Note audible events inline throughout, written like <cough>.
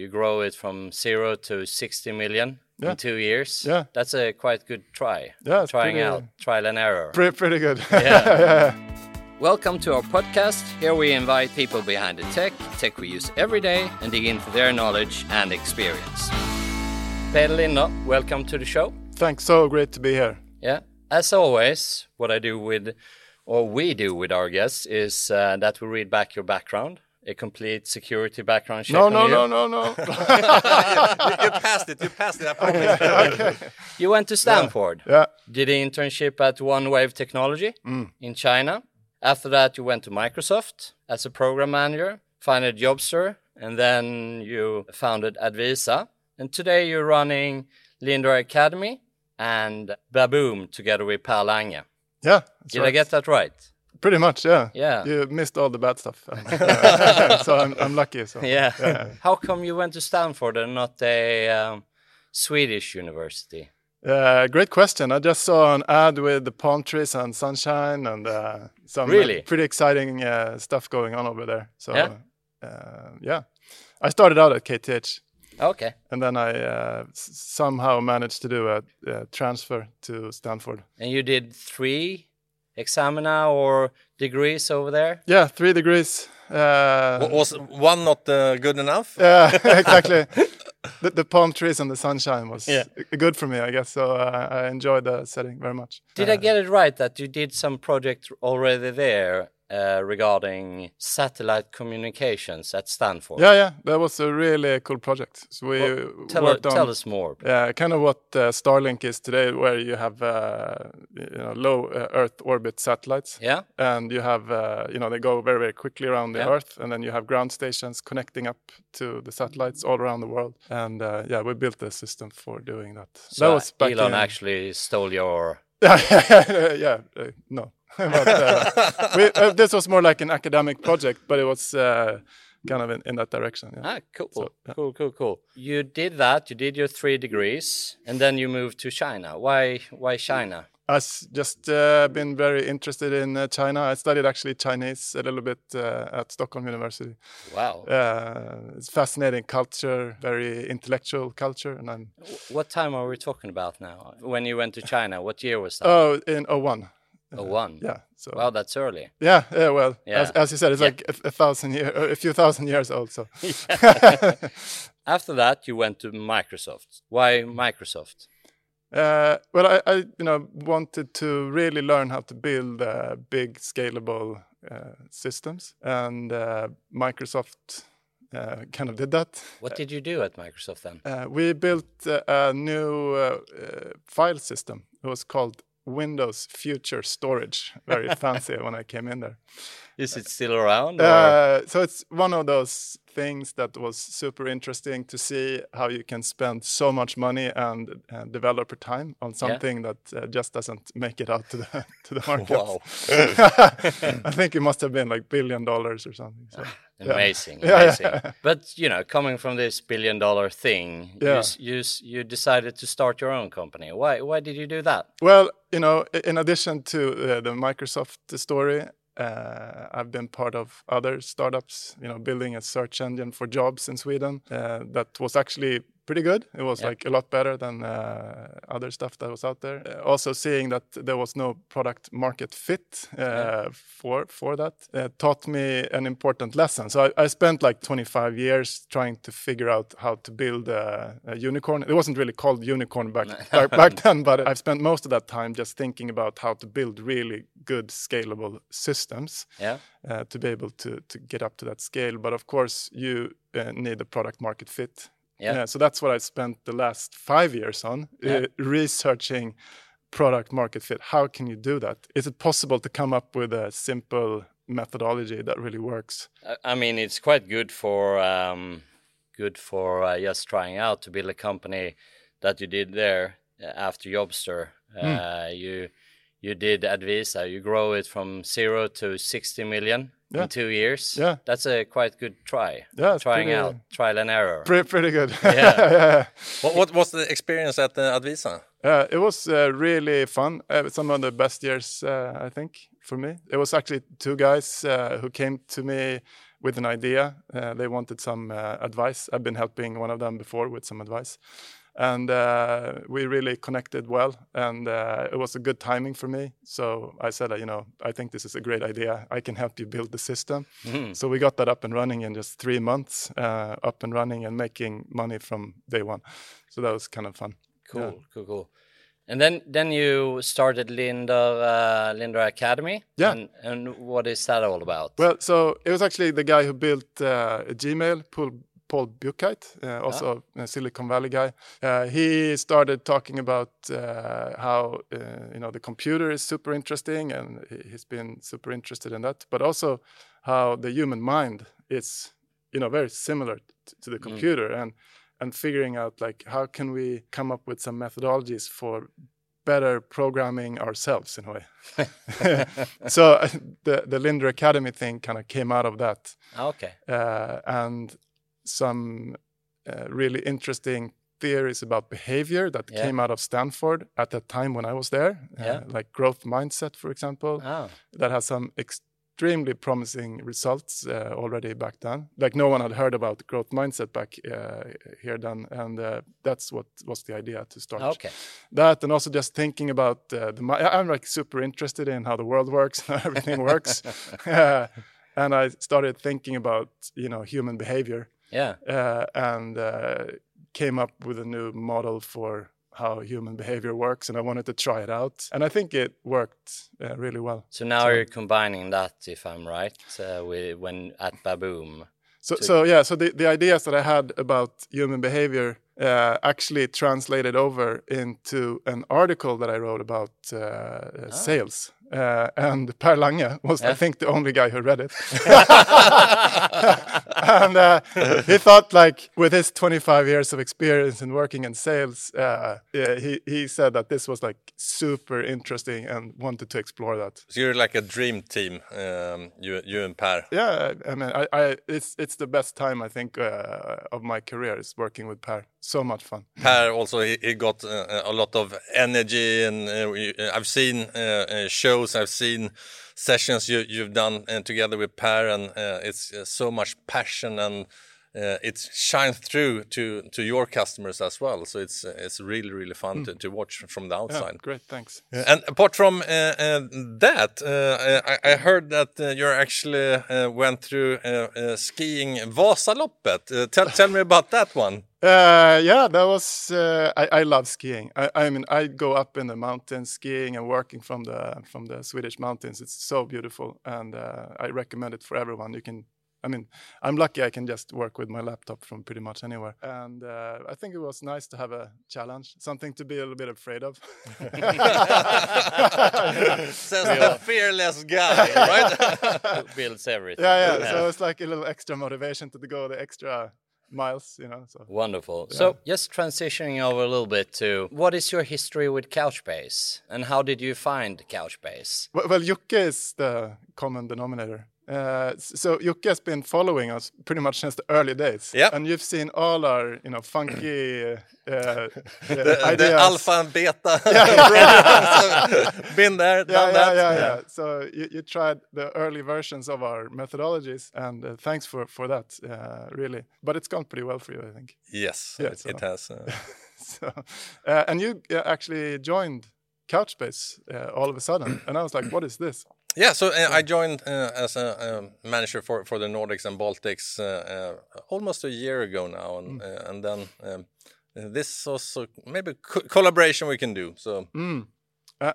You grow it from zero to 60 million Yeah. in two years. Yeah. That's a quite good try. Yeah, Trying pretty- out, trial and error. Pretty, pretty good. <laughs> Yeah. Welcome to our podcast. Here we invite people behind the tech, tech we use every day, and dig into their knowledge and experience. Peder Linder, welcome to the show. Thanks. So great to be here. Yeah. As always, what I do with, or we do with our guests, is uh, that we read back your background, a complete security background check. No, on no, no, no, no. <laughs> you, you passed it. You passed it. I promise. <laughs> You went to Stanford, yeah. did an internship at One Wave Technology Mm. in China. After that, you went to Microsoft as a program manager, founded Jobster, and then you founded Advisa. And today you're running Linder Academy and Baaboom together with Per Lange. Yeah. that's Did I get that right? Pretty much, yeah. Yeah. You missed all the bad stuff. <laughs> <laughs> so I'm, I'm lucky. So. Yeah. <laughs> How come you went to Stanford and not a um, Swedish university? Uh, great question. I just saw an ad with the palm trees and sunshine and uh, some Really? pretty exciting uh, stuff going on over there. So Yeah? uh, yeah, I started out at KTH Okay. and then I uh, s- somehow managed to do a, a transfer to Stanford. And you did three examina or degrees over there? Yeah, three degrees. Uh, Was one not uh, good enough? <laughs> yeah, <laughs> exactly. the, the palm trees and the sunshine was Yeah. good for me, I guess. So uh, I enjoyed the setting very much. Did Uh, I get it right that you did some project already there uh, regarding satellite communications at Stanford? Yeah, yeah, that was a really cool project. So we Well, tell, worked on tell us more. Yeah, kind of what uh, Starlink is today, where you have uh, you know low uh, Earth orbit satellites, Yeah? and you have uh, you know they go very very quickly around the Yeah. Earth, and then you have ground stations connecting up to the satellites all around the world. And uh, yeah, we built a system for doing that. So that was back Elon in, actually stole your. <laughs> yeah, uh, no, <laughs> but uh, we, uh, this was more like an academic project, but it was uh, kind of in, in that direction. Yeah. Ah, cool. So, yeah. Cool, cool, cool. You did that, you did your three degrees, and then you moved to China. Why, why China? I've just uh, been very interested in uh, China. I studied actually Chinese a little bit uh, at Stockholm University. Wow. Uh, it's fascinating culture, very intellectual culture, and I'm What time are we talking about now? When you went to China, what year was that? oh in 01. Oh, one. Yeah, so Wow, that's early. yeah, yeah. Well, Yeah. As, as you said, it's Yeah. like a, a thousand year, a few thousand years old. So <laughs> <laughs> After that, you went to Microsoft. Why Microsoft? Uh, well, I, I, you know, wanted to really learn how to build uh, big, scalable uh, systems, and uh, Microsoft uh, kind of did that. What did you do at Microsoft then? Uh, we built uh, a new uh, uh, file system. It was called Windows Future Storage. <laughs> Very fancy when I came in there. Is it still around? Uh, so it's one of those things that was super interesting to see how you can spend so much money and uh, developer time on something that uh, just doesn't make it out to the <laughs> to the market. Wow. <laughs> <laughs> I think it must have been like billion dollars or something. So. <sighs> yeah. Amazing, Yeah, amazing. yeah. But you know, coming from this billion dollar thing, you, Yeah. s- you you decided to start your own company. Why why did you do that? Well, you know, in addition to uh, the Microsoft story, uh, I've been part of other startups. You know, building a search engine for jobs in Sweden uh, that was actually pretty good. It was Yeah. like a lot better than uh, other stuff that was out there. Uh, also, seeing that there was no product market fit uh, Yeah. for for that uh, taught me an important lesson. So I, I spent like 25 years trying to figure out how to build a, a unicorn. It wasn't really called unicorn back <laughs> back, back then, but I've spent most of that time just thinking about how to build really good scalable systems Yeah, uh, to be able to to get up to that scale. But of course, you uh, need a product market fit. Yeah. so that's what I spent the last five years on Yeah. uh, researching product market fit. How can you do that? Is it possible to come up with a simple methodology that really works? I- mean it's quite good for um, good for uh, just trying out to build a company that you did there uh, after Jobster. Uh, You you did Advisa. You grow it from zero to sixty million Yeah. in two years. Yeah. that's a quite good try. Yeah, trying pretty- out trial and error. Pretty, pretty good. <laughs> Yeah. yeah. What, what was the experience at uh, Advisa? Uh, it was uh, really fun. Uh, some of the best years, uh, I think, for me. It was actually two guys uh, who came to me with an idea. Uh, they wanted some uh, advice. I've been helping one of them before with some advice, and uh, we really connected well. And uh, it was a good timing for me. So I said, you know, I think this is a great idea. I can help you build the system. Mhm. So we got that up and running in just three months, uh, up and running and making money from day one. So that was kind of fun. Cool, Yeah. cool, cool. And then then you started Linder uh, Linder Academy. Yeah. And, and what is that all about? Well, so it was actually the guy who built uh, Gmail, Paul, Paul Buchheit, uh, also a Silicon Valley guy. Uh, he started talking about uh, how uh, you know the computer is super interesting, and he- he's been super interested in that. But also how the human mind is, you know, very similar to the computer, and and figuring out like how can we come up with some methodologies for better programming ourselves in a way. <laughs> so <laughs> the the Linder Academy thing kind of came out of that, okay. uh, and some uh, really interesting theories about behavior that Yeah. came out of Stanford at that time when I was there, uh, like growth mindset, for example, Oh, that has some extremely promising results uh, already back then. Like no one had heard about growth mindset back uh, here then, and uh, that's what was the idea to start okay. that and also just thinking about uh, the i'm like super interested in how the world works <laughs> how everything works uh, <laughs> <laughs> and i started thinking about you know human behavior Yeah. uh, and uh, came up with a new model for how human behavior works and i wanted to try it out and i think it worked uh, really well So now So- you're combining that, if I'm right, uh, with when at Baaboom. So, to- so yeah, so the, the ideas that I had about human behavior uh, actually translated over into an article that I wrote about uh, sales. Uh, and Per Lange was, I think, the only guy who read it. <laughs> <laughs> and uh, he thought, like, with his 25 years of experience in working in sales, uh, yeah, he, he said that this was like super interesting and wanted to explore that. So you're like a dream team, um, you, you and Per. Yeah, I mean, I, I it's it's the best time I think uh, of my career is working with Per. So much fun. Per also he, he got uh, a lot of energy, and uh, I've seen uh, uh, shows, I've seen sessions you, you've done uh, together with Per, and uh, it's uh, so much passion and. Uh, it shines through to to your customers as well, so it's uh, it's really really fun hmm. to, to watch from the Yeah, outside. great, thanks. And apart from uh, uh, that, I, I heard that you actually went through skiing Vasaloppet. Tell, tell me about that one. Uh, yeah, that was. Uh, I, I love skiing. I, I mean, I go up in the mountains skiing and working from the from the Swedish mountains. It's so beautiful, and uh, I recommend it for everyone. You can. I mean, I'm lucky I can just work with my laptop from pretty much anywhere. And uh, I think it was nice to have a challenge, something to be a little bit afraid of. <laughs> Says the fearless guy, right? <laughs> Builds everything. yeah, yeah. So it's like a little extra motivation to go the extra miles, you know. So Wonderful. So, just transitioning over a little bit to what is your history with Couchbase and how did you find Couchbase? well, well is the common denominator. Uh, s- so Jocke has been following us pretty much since the early days. Yep. And you've seen all our, you know, funky <laughs> uh, uh, The, ideas. the alpha and beta. <laughs> <laughs> Been there, yeah, done yeah, that. yeah, yeah. yeah. So you, you tried the early versions of our methodologies, and uh, thanks for for that, uh, really. But it's gone pretty well for you, I think. Yes, Yeah, it, so- it has. Uh, so, uh, and you uh, actually joined Couchbase uh, all of a sudden, and I was like, "What is this?" Yeah, so uh, I joined uh, as a um, manager for, for the Nordics and Baltics uh, uh, almost a year ago now, and uh, and then um, this also maybe co- collaboration we can do. So Mm.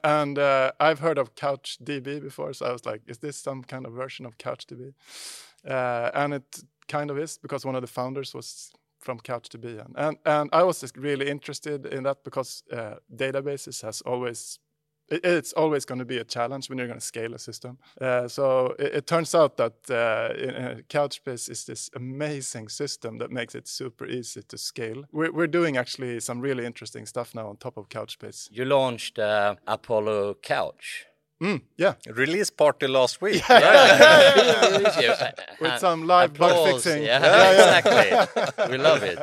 And uh, I've heard of CouchDB before, so I was like, "Is this some kind of version of CouchDB?" Uh, and it kind of is because one of the founders was from CouchDB, and and, and I was just really interested in that because uh, databases has always it- it's always going to be a challenge when you're going to scale a system. Uh, so it, it turns out that uh, uh, Couchbase is this amazing system that makes it super easy to scale. We're, we're doing actually some really interesting stuff now on top of Couchbase. You launched uh, Apollo Couch. Mm, yeah, release party last week. <laughs> <laughs> with some live <laughs> bug fixing. Yeah, yeah, yeah. exactly. we love it.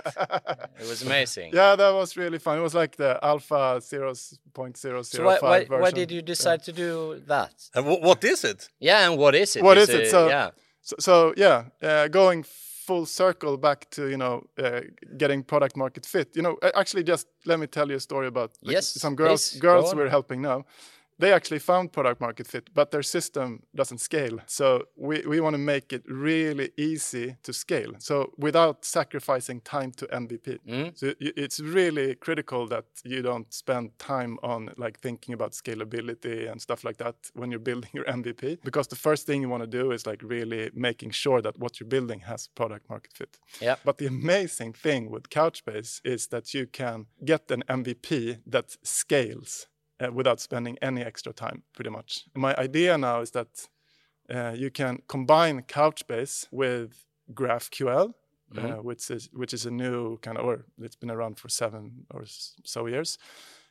It was amazing. Yeah, that was really fun. It was like the alpha 0.005 So why, why, version. why did you decide to do that? And wh- what is it? Yeah, and what is it? What Is is it? So- yeah, So, so yeah, uh, going full circle back to you know uh, getting product market fit. You know, actually, just let me tell you a story about like, yes, some girls please, girls we're helping now they actually found product market fit, but their system doesn't scale. So we, we want to make it really easy to scale. So without sacrificing time to MVP. Mm. So it's really critical that you don't spend time on like thinking about scalability and stuff like that when you're building <laughs> your MVP. Because the first thing you want to do is like really making sure that what you're building has product market fit. Yeah. But the amazing thing with Couchbase is that you can get an MVP that scales uh, without spending any extra time, pretty much. My idea now is that uh, you can combine Couchbase with GraphQL, mm-hmm. uh, which is which is a new kind of, or it's been around for seven or so years,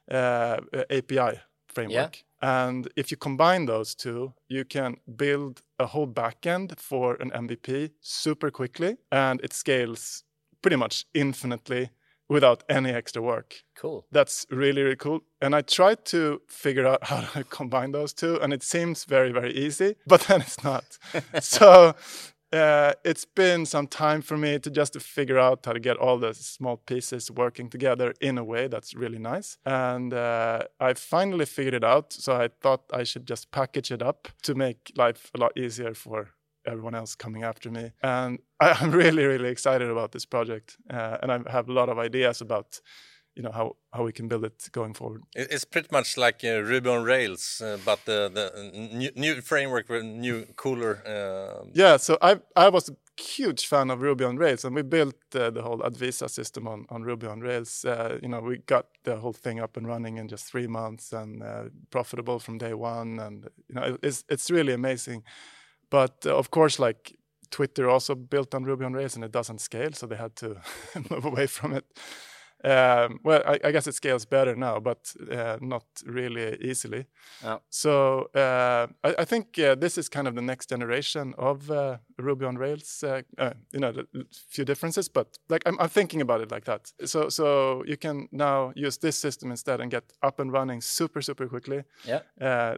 uh, API framework. Yeah. And if you combine those two, you can build a whole backend for an MVP super quickly, and it scales pretty much infinitely without any extra work. Cool. That's really, really cool. And I tried to figure out <laughs> how to combine those two, and it seems very, very easy, <laughs> but then it's not. <laughs> so uh, it's been some time for me to just to figure out how to get all the small pieces working together in a way that's really nice. And uh, I finally figured it out. So I thought I should just package it up to make life a lot easier for everyone else coming after me. And I, <laughs> am really, really excited about this project. Uh, and I have a lot of ideas about, you know, how, how we can build it going forward. It's pretty much like uh, Ruby on Rails, uh, but the, the new, new framework with new, cooler. Uh, yeah, so I, I was a huge fan of Ruby on Rails, and we built uh, the whole Advisa system on, on Ruby on Rails. Uh, you know, we got the whole thing up and running in just three months and profitable from day one. And, you know, it's, it's really amazing. But uh, of course, like Twitter also built on Ruby on Rails and it doesn't scale, so they had to <laughs> move away from it. Um, well, I, I, guess it scales better now, but uh, not really easily. So uh, I, I, think uh, this is kind of the next generation of uh, Ruby on Rails. Uh, uh, you know, a few differences, but like I'm, I'm, thinking about it like that. So so you can now use this system instead and get up and running super super quickly. Yeah.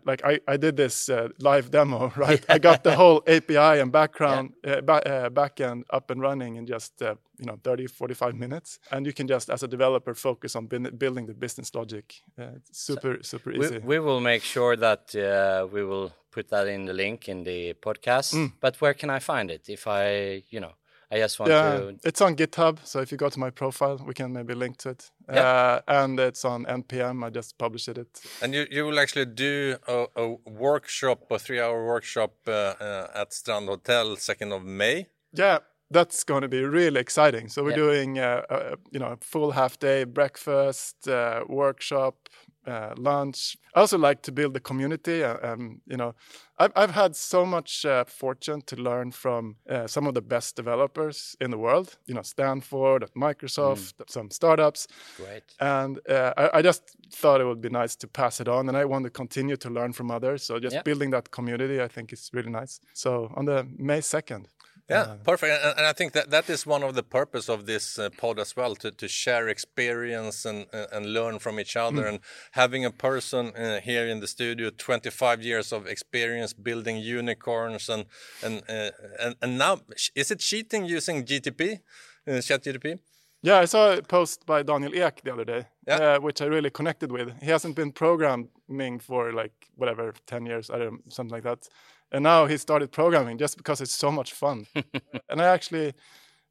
like I, I did this live demo, <laughs> right? I got the whole API and background yeah. ba backend up and running in just you know 30 45 minutes and you can just as a developer focus on building the business logic uh, super so super easy we, we, will make sure that uh, we will put that in the link in the podcast mm. but where can i find it if i you know I just want yeah, to. It's on GitHub, so if you go to my profile, we can maybe link to it. Yeah. Uh, and it's on npm. I just published it. And you, you will actually do a, a workshop, a three-hour workshop uh, uh, at Strand Hotel, second of May. Yeah, that's going to be really exciting. So we're yeah. doing, uh, a, you know, a full half day breakfast, uh, workshop, uh, lunch. I also like to build a community. Uh, um, you know, I've, I've had so much uh, fortune to learn from uh, some of the best developers in the world. You know, Stanford, at Microsoft, mm. some startups. Great. And I, I, just thought it would be nice to pass it on, and I want to continue to learn from others. So just yeah. building that community, I think, is really nice. So on the May second. Yeah, uh, perfect. And, and, I think that that is one of the purpose of this uh, pod as well to, to share experience and uh, and learn from each other. Mm. And having a person uh, here in the studio, 25 years of experience building unicorns, and and uh, and, and now is it cheating using GTP, uh, ChatGTP? Yeah, I saw a post by Daniel Ek the other day, yeah. which I really connected with. He hasn't been programming for like whatever 10 years, I don't know, something like that and now he started programming just because it's so much fun. <laughs> And i actually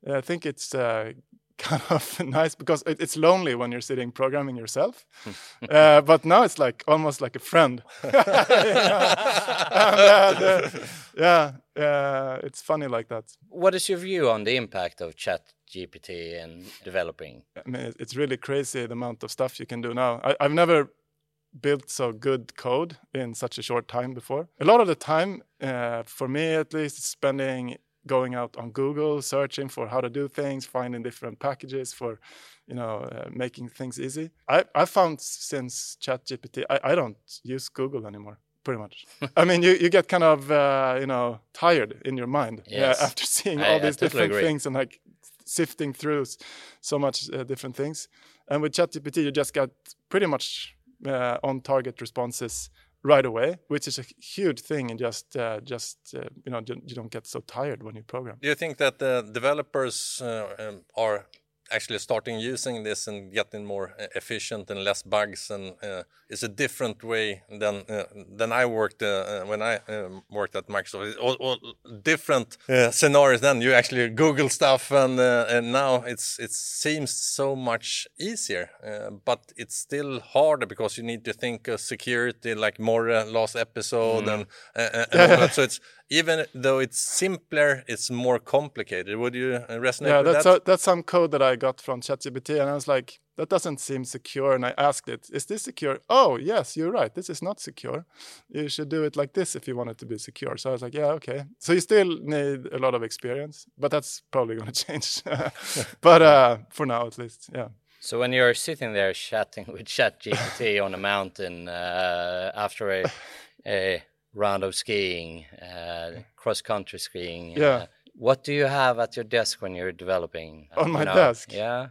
uh, think it's uh, <laughs> kind of nice because it, it's lonely when you're sitting programming yourself. <laughs> Uh, but now it's like almost like a friend. Uh, yeah uh, it's funny like that. What is your view on the impact of chat gpt and developing? I mean it's really crazy the amount of stuff you can do now. I, i've never built so good code in such a short time before. A lot of the time, uh, for me at least, spending going out on Google, searching for how to do things, finding different packages for, you know, uh, making things easy. I I found since ChatGPT, I, I don't use Google anymore. Pretty much. <laughs> I mean, you, you get kind of uh, you know tired in your mind uh, <laughs> after seeing all these totally different agree. things and like sifting through so much uh, different things. And with ChatGPT, you just get pretty much uh, on target responses right away, which is a huge thing. And just uh, just uh, you know you don't get so tired when you program. Do you think that the developers uh, um, are actually starting using this and getting more uh, efficient and less bugs and uh, it's a different way than uh, than I worked uh, when I worked at Microsoft. All, all different scenarios. Then you actually Google stuff, and and now it's it seems so much easier, but it's still harder because you need to think of security, like more last episode, mm. and, and so it's even though it's simpler, it's more complicated. Would you resonate yeah, with that's that? A, that's some code that I got from ChatGPT, and I was like, that doesn't seem secure. And I asked it, is this secure? Oh, yes, you're right. This is not secure. You should do it like this if you want it to be secure. So I was like, yeah, okay. So you still need a lot of experience, but that's probably going <laughs> to change. <laughs> but uh, for now, at least, yeah. So when you're sitting there chatting with <laughs> ChatGPT on a mountain uh, after a, a round of skiing, uh, cross country skiing. Yeah. Uh, what do you have at your desk when you're developing? On my know? desk? Yeah.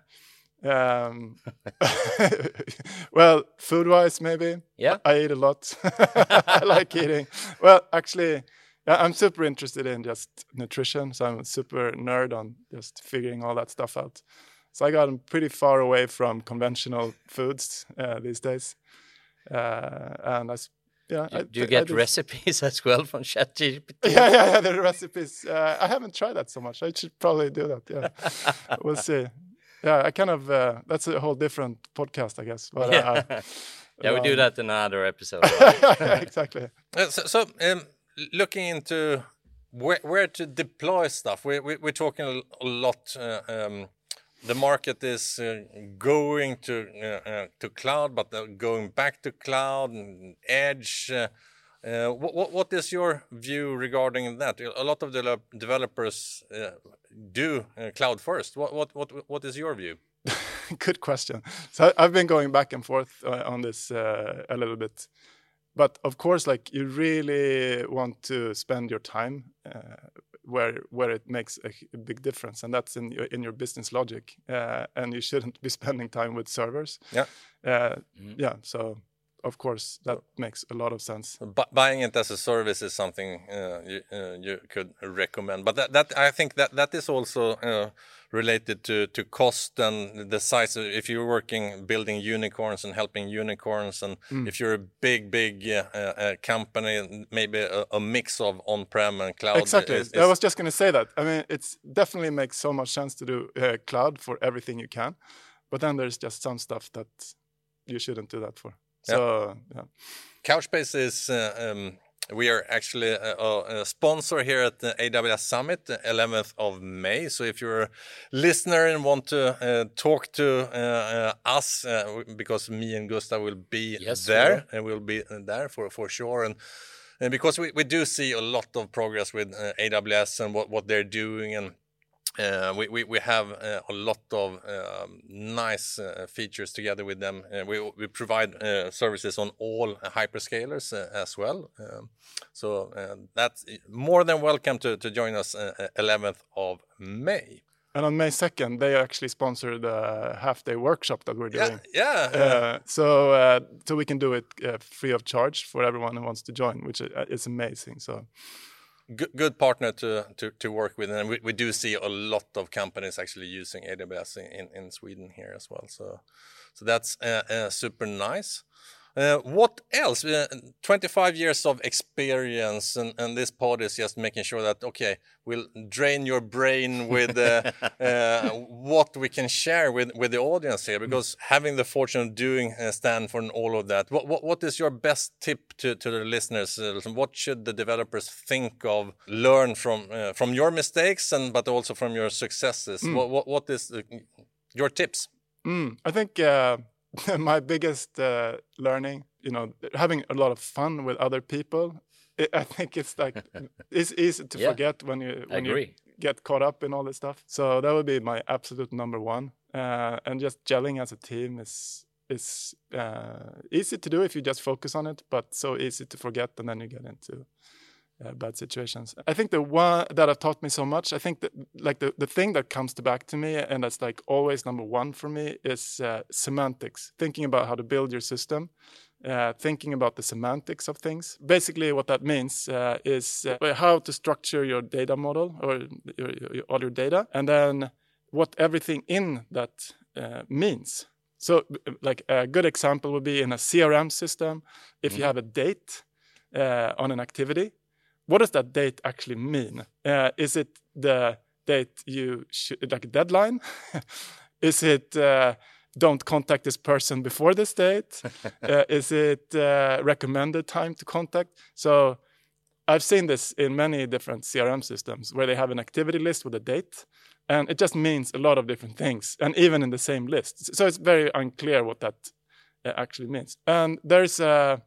Um, <laughs> <laughs> well, food wise, maybe. Yeah. I eat a lot. <laughs> I like eating. Well, actually, I'm super interested in just nutrition. So I'm a super nerd on just figuring all that stuff out. So I got pretty far away from conventional foods uh, these days. Uh, and I yeah. Do, I, do you get recipes <laughs> as well from <laughs> ChatGPT? Yeah, yeah, yeah. The recipes. Uh, I haven't tried that so much. I should probably do that. Yeah, <laughs> we'll see. Yeah, I kind of. Uh, that's a whole different podcast, I guess. But, yeah, uh, yeah, we do um, that in another episode. yeah, exactly. Uh, so, so um, looking into where, where to deploy stuff, we, we, we're talking a lot. Uh, um, the market is uh, going to uh, uh, to cloud, but going back to cloud and edge. what what is your view regarding that? A lot of the developers do cloud first. What what what what is your view? <laughs> Good question. So I've been going back and forth on this a little bit but of course like you really want to spend your time uh, where where it makes a, a, big difference, and that's in your, in your business logic. Uh, and you shouldn't be <laughs> spending time with servers. Yeah. Uh, mm. Yeah. So of course that makes a lot of sense. But buying it as a service is something uh, you, uh, you could recommend. But that, that I think that that is also uh, related to to cost and the size. Of, if you're working building unicorns and helping unicorns, and mm. if you're a big big uh, company, maybe a, a, mix of on-prem and cloud. Exactly. Is, is I was just going to say that. I mean, it's definitely makes so much sense to do uh, cloud for everything you can, but then there's just some stuff that you shouldn't do that for. So yeah. Couchbase is uh, um, we are actually a, a, sponsor here at the AWS Summit, 11th of May. So if you're a listener and want to uh, talk to uh, uh, us, uh, because me and Gustav will be yes, there, and we'll be there for for sure. And and because we, we do see a lot of progress with uh, AWS and what, what they're doing and uh, we, we, we have uh, a lot of um, nice uh, features together with them. Uh, we, we provide uh, services on all hyperscalers uh, as well. Um, so that's more than welcome to, to join us 11th of May. And on May 2nd, they actually sponsored a half day workshop that we're doing. Yeah. yeah. so, so we can do it free of charge for everyone who wants to join, which is amazing. So, good, partner to, work with, and we, do see a lot of companies actually using AWS in, Sweden here as well. So so that's uh, uh, super nice. Uh, what else? Uh, 25 years of experience, and, and, this pod is just making sure that, okay, we'll drain your brain with uh, <laughs> uh what we can share with, with the audience here, because having the fortune of doing uh, Stanford and all of that, what, what, what is your best tip to, to the listeners? What should the developers think of, learn from from your mistakes, and but also from your successes? Mm. What, what, what is your tips? Mm, I think <laughs> my biggest uh, learning, you know, having a lot of fun with other people. It, I think it's like <laughs> it's easy to yeah, forget when you when you get caught up in all this stuff. So that would be my absolute number one. Uh, and just gelling as a team is is uh, easy to do if you just focus on it, but so easy to forget, and then you get into uh, bad situations. I think the one that have taught me so much, I think that like the, the thing that comes to back to me and that's like always number one for me is uh, semantics, thinking about how to build your system uh, thinking about the semantics of things. Basically, what that means uh, is uh, how to structure your data model or your, your, all your data, and then what everything in that uh, means. So, like a good example would be in a CRM system, if mm-hmm. you have a date uh, on an activity, what does that date actually mean? Uh, is it the date you should, like a deadline? <laughs> is it don't contact this person before this date? <laughs> uh, is it uh, recommended time to contact? So I've seen this in many different CRM systems where they have an activity list with a date, and it just means a lot of different things, and even in the same list. So it's very unclear what that uh, actually means. And there's a,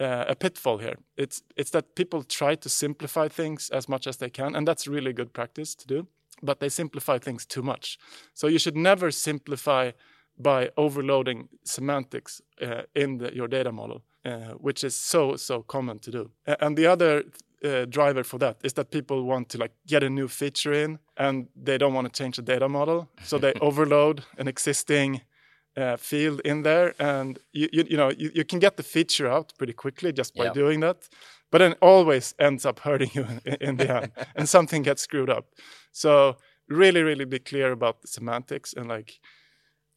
a pitfall here. It's it's that people try to simplify things as much as they can, and that's really good practice to do. But they simplify things too much. So you should never simplify by overloading semantics uh, in the, your data model, uh, which is so so common to do. And the other uh, driver for that is that people want to like get a new feature in, and they don't want to change the data model, so they <laughs> overload an existing uh, field in there, and you you, you know you, you, can get the feature out pretty quickly just by doing that. But then always ends up hurting you <laughs> in, in the end, and something gets screwed up. So really, really be clear about the semantics and like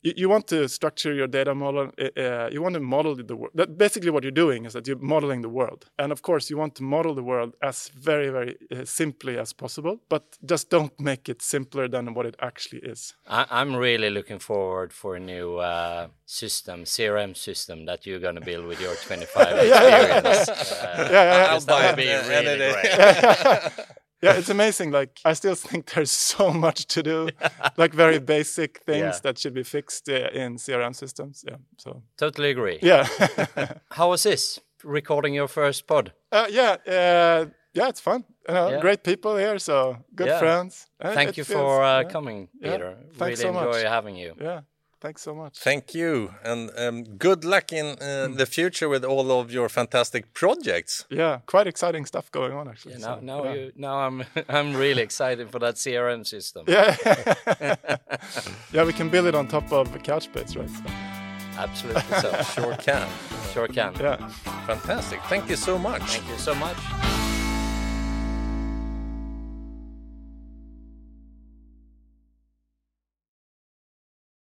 you, you want to structure your data model. Uh, uh you want to model the world. That basically what you're doing is that you're modeling the world, and of course you want to model the world as very very uh, simply as possible. But just don't make it simpler than what it actually is. I, am really looking forward for a new uh, system, CRM system that you're going to build with your 25 <laughs> experience. <laughs> yeah, yeah, yeah. I'll buy it. Be really great. <laughs> yeah, it's amazing. Like I still <laughs> think there's so much to do, <laughs> like very basic things yeah. that should be fixed uh, in CRM systems. Yeah, so totally agree. Yeah. <laughs> How was this recording your first pod? Uh, yeah, uh, yeah, it's fun. You know, yeah. Great people here, so good yeah. friends. Thank you feels, for uh, coming, Peder. Really so enjoy much. having you. Yeah. Thanks so much. Thank you, and um, good luck in uh, mm. the future with all of your fantastic projects. Yeah, quite exciting stuff going on actually. Yeah, now, so, now, yeah. You, now I'm <laughs> I'm really excited for that CRM system. Yeah, <laughs> yeah, we can build it on top of Couchbase, right? So. Absolutely, so sure can, sure can. Yeah, fantastic. Thank you so much. Thank you so much.